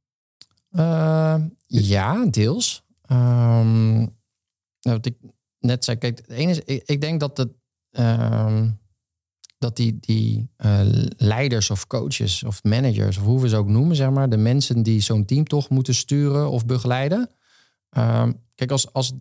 ja, deels. Um, nou, wat ik net zei, kijk, het ene is, ik, denk dat het. Dat die, die uh, leiders of coaches of managers, of hoe we ze ook noemen, zeg maar, de mensen die zo'n team toch moeten sturen of begeleiden. Um, kijk, als, als,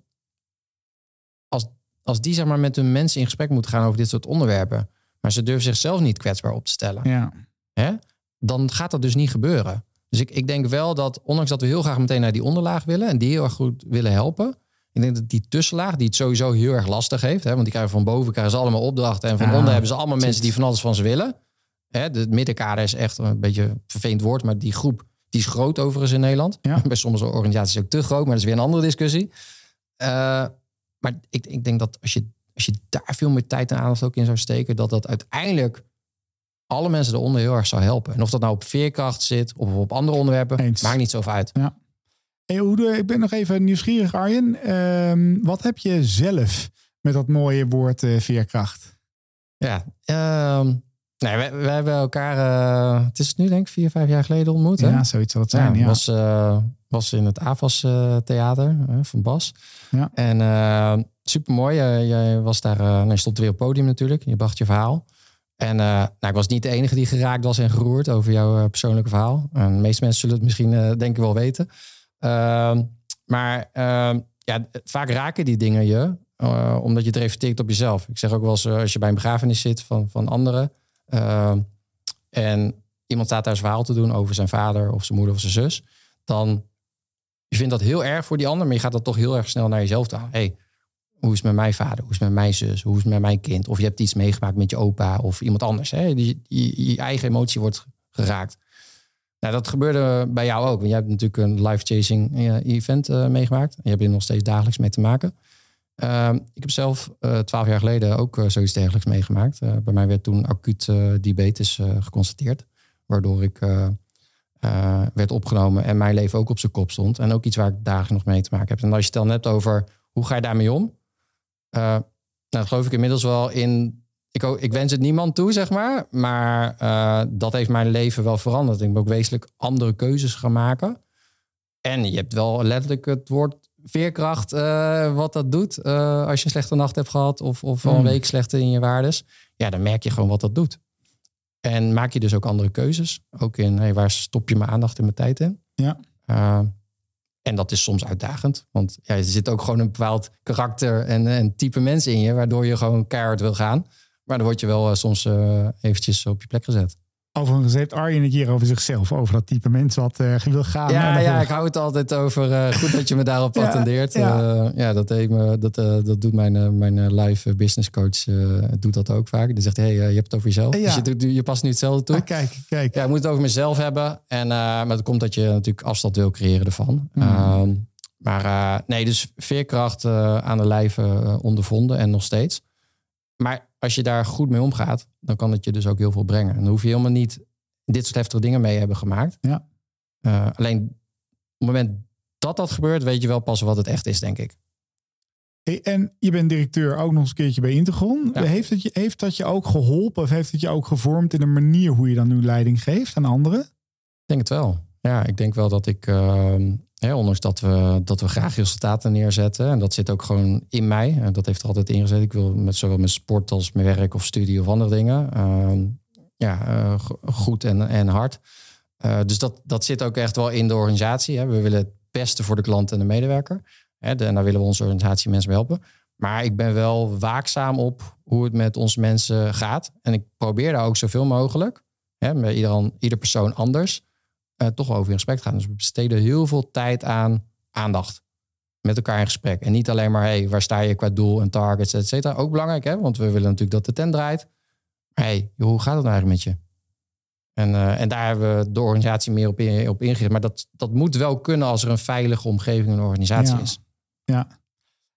als, als die zeg maar, met hun mensen in gesprek moeten gaan over dit soort onderwerpen, maar ze durven zichzelf niet kwetsbaar op te stellen, ja. hè, dan gaat dat dus niet gebeuren. Dus ik, ik denk wel dat, ondanks dat we heel graag meteen naar die onderlaag willen en die heel erg goed willen helpen, ik denk dat die tussenlaag, die het sowieso heel erg lastig heeft. Hè, want die krijgen van boven krijgen ze allemaal opdrachten. En van onder hebben ze allemaal mensen die van alles van ze willen. Hè, de middenkader is echt een beetje een vervelend woord. Maar die groep die is groot overigens in Nederland. Ja. Bij sommige organisaties ook te groot. Maar dat is weer een andere discussie. Uh, maar ik, ik denk dat als je, als je daar veel meer tijd en aandacht ook in zou steken. Dat dat uiteindelijk alle mensen eronder heel erg zou helpen. En of dat nou op veerkracht zit of op andere onderwerpen. Eens. Maakt niet zoveel uit. Ja. Hey, hoe, ik ben nog even nieuwsgierig, Arjen. Um, wat heb je zelf met dat mooie woord uh, veerkracht? Ja, um, nee, hebben elkaar, uh, het is het nu denk ik vier, vijf jaar geleden ontmoet. Ja, zoiets zal het zijn. Ja, ja. Was, uh, was in het AFAS theater van Bas. Ja. En super mooi. jij was daar, nou, je stond weer op het podium natuurlijk. Je bracht je verhaal. En nou, ik was niet de enige die geraakt was en geroerd over jouw persoonlijke verhaal. En de meeste mensen zullen het misschien denk ik wel weten. Uh, maar uh, ja, vaak raken die dingen je, uh, omdat je het reflecteert op jezelf. Ik zeg ook wel eens, eh, als je bij een begrafenis zit van, van anderen ehm, en iemand staat daar zijn verhaal te doen over zijn vader of zijn moeder of zijn zus, dan je vindt dat heel erg voor die ander, maar je gaat dat toch heel erg snel naar jezelf halen. Hey, hoe is het met mijn vader? Hoe is het met mijn zus? Hoe is het met mijn kind? Of je hebt iets meegemaakt met je opa of iemand anders. Hè? Je, je eigen emotie wordt geraakt. Nou, dat gebeurde bij jou ook. Want jij hebt natuurlijk een life-chasing eh, event uh, meegemaakt. En je hebt er nog steeds dagelijks mee te maken. Uh, ik heb zelf uh, twaalf jaar geleden ook zoiets dergelijks meegemaakt. bij mij werd toen acuut diabetes geconstateerd. Waardoor ik werd opgenomen en mijn leven ook op zijn kop stond. En ook iets waar ik dagelijks nog mee te maken heb. En als je het dan hebt over hoe ga je daarmee om? nou, geloof ik inmiddels wel in ik, ik wens het niemand toe, zeg maar. Maar uh, dat heeft mijn leven wel veranderd. Ik ben ook wezenlijk andere keuzes gaan maken. En je hebt wel letterlijk het woord veerkracht, uh, wat dat doet. Uh, als je een slechte nacht hebt gehad of, of een week slechte in je waardes. Ja, dan merk je gewoon wat dat doet. En maak je dus ook andere keuzes. Ook in hey, waar stop je mijn aandacht en mijn tijd in. Ja. en dat is soms uitdagend. Want ja, er zit ook gewoon een bepaald karakter en, en type mensen in je. Waardoor je gewoon keihard wil gaan. Maar dan word je wel uh, soms uh, eventjes op je plek gezet. Overigens heeft Arjen het hier over zichzelf, over dat type mens wat uh, wil gaan. Ja, ja ik hou het altijd over. goed dat je me daarop attendeert. ja, ja. ja dat, heeft me, dat, dat doet mijn, mijn live business coach doet dat ook vaak. Die zegt, hey, je hebt het over jezelf. Ja. Dus je, je past nu hetzelfde toe. Ah, kijk, kijk. Ja, ik moet het over mezelf hebben. En, maar dat komt dat je natuurlijk afstand wil creëren ervan. Mm. maar nee, dus veerkracht aan de lijve ondervonden en nog steeds. Maar als je daar goed mee omgaat, dan kan het je dus ook heel veel brengen. En dan hoef je helemaal niet dit soort heftige dingen mee hebben gemaakt. Ja. Uh, alleen op het moment dat dat gebeurt, weet je wel pas wat het echt is, denk ik. Hey, en je bent directeur ook nog eens een keertje bij Intergon. Ja. Heeft, het je, heeft dat je ook geholpen of heeft het je ook gevormd in een manier hoe je dan nu leiding geeft aan anderen? Ik denk het wel. Ja, ik denk wel dat ik, uh, hè, ondanks dat we, dat we graag resultaten neerzetten, en dat zit ook gewoon in mij, en dat heeft er altijd ingezet. Ik wil met zowel met sport als met werk of studie of andere dingen, uh, ja, uh, goed en, en hard. Uh, dus dat, dat zit ook echt wel in de organisatie. Hè. We willen het beste voor de klant en de medewerker. Hè, en daar willen we onze organisatie mensen mee helpen. Maar ik ben wel waakzaam op hoe het met onze mensen gaat. En ik probeer daar ook zoveel mogelijk, hè, met ieder, ieder persoon anders, uh, toch over in gesprek gaan. Dus we besteden heel veel tijd aan aandacht. Met elkaar in gesprek. En niet alleen maar, hey, waar sta je qua doel en targets, et cetera. Ook belangrijk, hè? want we willen natuurlijk dat de tent draait. Maar hey, hoe gaat het nou eigenlijk met je? En, uh, en daar hebben we de organisatie meer op, in, op ingericht. Maar dat, dat moet wel kunnen als er een veilige omgeving in een organisatie ja. is. Ja.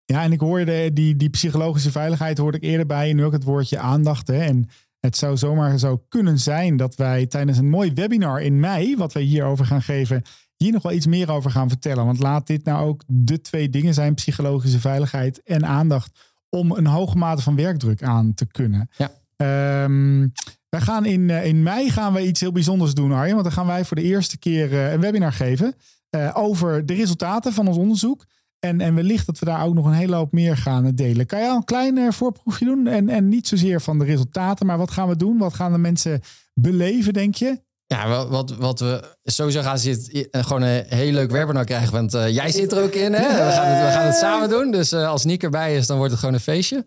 Ja, en ik hoorde die, die psychologische veiligheid hoorde ik eerder bij. En nu ook het woordje aandacht. Hè. En het zou zomaar zo kunnen zijn dat wij tijdens een mooi webinar in mei, wat wij hierover gaan geven, hier nog wel iets meer over gaan vertellen. Want laat dit nou ook de twee dingen zijn: psychologische veiligheid en aandacht. Om een hoge mate van werkdruk aan te kunnen. Ja. Um, wij gaan in, uh, in mei gaan we iets heel bijzonders doen, Arjen. Want dan gaan wij voor de eerste keer uh, een webinar geven uh, over de resultaten van ons onderzoek. En, en wellicht dat we daar ook nog een hele hoop meer gaan delen. Kan je al een klein voorproefje doen? En, en niet zozeer van de resultaten, maar wat gaan we doen? Wat gaan de mensen beleven, denk je? Ja, wat, wat we sowieso gaan zitten, gewoon een heel leuk webinar krijgen. Want uh, jij zit er ook in, hè? We gaan het, we gaan het samen doen. Dus uh, als Niek erbij is, dan wordt het gewoon een feestje.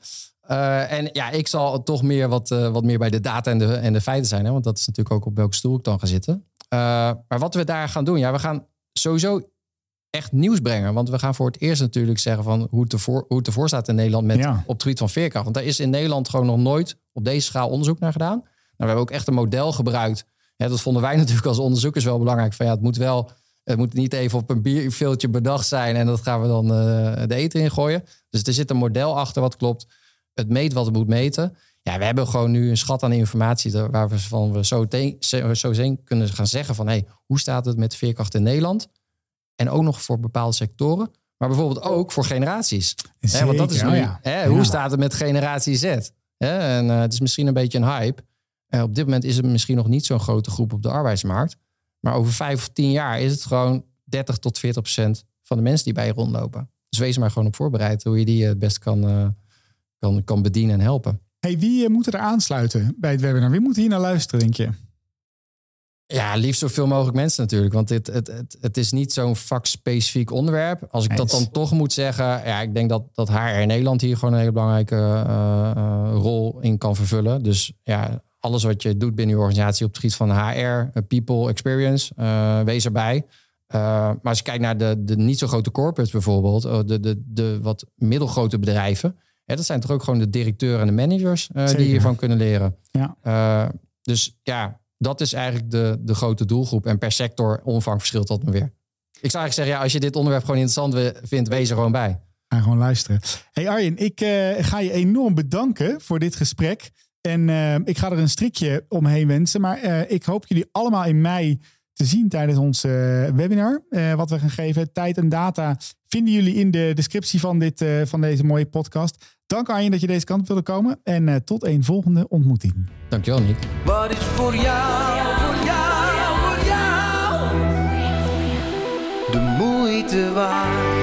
Uh, en ja, ik zal toch meer wat, wat meer bij de data en de, en de feiten zijn. Hè? Want dat is natuurlijk ook op welke stoel ik dan ga zitten. maar wat we daar gaan doen, ja, we gaan sowieso echt nieuws brengen. Want we gaan voor het eerst natuurlijk zeggen van hoe het ervoor, hoe het ervoor staat in Nederland met, Ja. op het gebied van veerkracht. Want daar is in Nederland gewoon nog nooit op deze schaal onderzoek naar gedaan. Nou, we hebben ook echt een model gebruikt. Ja, dat vonden wij natuurlijk als onderzoekers wel belangrijk. Van ja, het moet wel, het moet niet even op een bierveeltje bedacht zijn en dat gaan we dan uh, de eten in gooien. Dus er zit een model achter wat klopt. Het meet wat het moet meten. Ja, we hebben gewoon nu een schat aan informatie waar we van we zo, zo kunnen gaan zeggen van hey, hoe staat het met veerkracht in Nederland? En ook nog voor bepaalde sectoren. Maar bijvoorbeeld ook voor generaties. Zeker, Hè, want dat is nu, oh ja. hè, hoe Ja. staat het met generatie Z? Hè, en uh, het is misschien een beetje een hype. Uh, op dit moment is het misschien nog niet zo'n grote groep op de arbeidsmarkt. Maar over vijf of tien jaar is het gewoon 30 tot 40 procent van de mensen die bij je rondlopen. Dus wees er maar gewoon op voorbereid hoe je die het best kan, uh, kan, kan bedienen en helpen. Hey, wie eh, moet er aansluiten bij het webinar? Wie moet hier naar luisteren, denk je? Ja, liefst zoveel mogelijk mensen natuurlijk. Want dit, het, het, het is niet zo'n vakspecifiek onderwerp. Als ik dat dan toch moet zeggen... Ja, ik denk dat, dat HR in Nederland hier gewoon een hele belangrijke uh, uh, rol in kan vervullen. Dus ja, alles wat je doet binnen je organisatie op het gebied van HR, people, experience, uh, wees erbij. maar als je kijkt naar de, de niet zo grote corporates bijvoorbeeld, de, de, de wat middelgrote bedrijven... Ja, dat zijn toch ook gewoon de directeuren en de managers die hiervan kunnen leren. Ja. dus ja, dat is eigenlijk de, de grote doelgroep. En per sector omvang verschilt dat maar weer. Ik zou eigenlijk zeggen, ja, als je dit onderwerp gewoon interessant vindt, wees er gewoon bij. En gewoon luisteren. Hey Arjen, ik uh, ga je enorm bedanken voor dit gesprek. En uh, ik ga er een strikje omheen wensen. Maar uh, ik hoop jullie allemaal in mei te zien tijdens ons webinar. wat we gaan geven. Tijd en data vinden jullie in de descriptie van, dit, van deze mooie podcast. Dank Arjen dat je deze kant wilde komen. En tot een volgende ontmoeting. Dankjewel Nick. Wat is voor jou, voor jou, voor jou de moeite waard?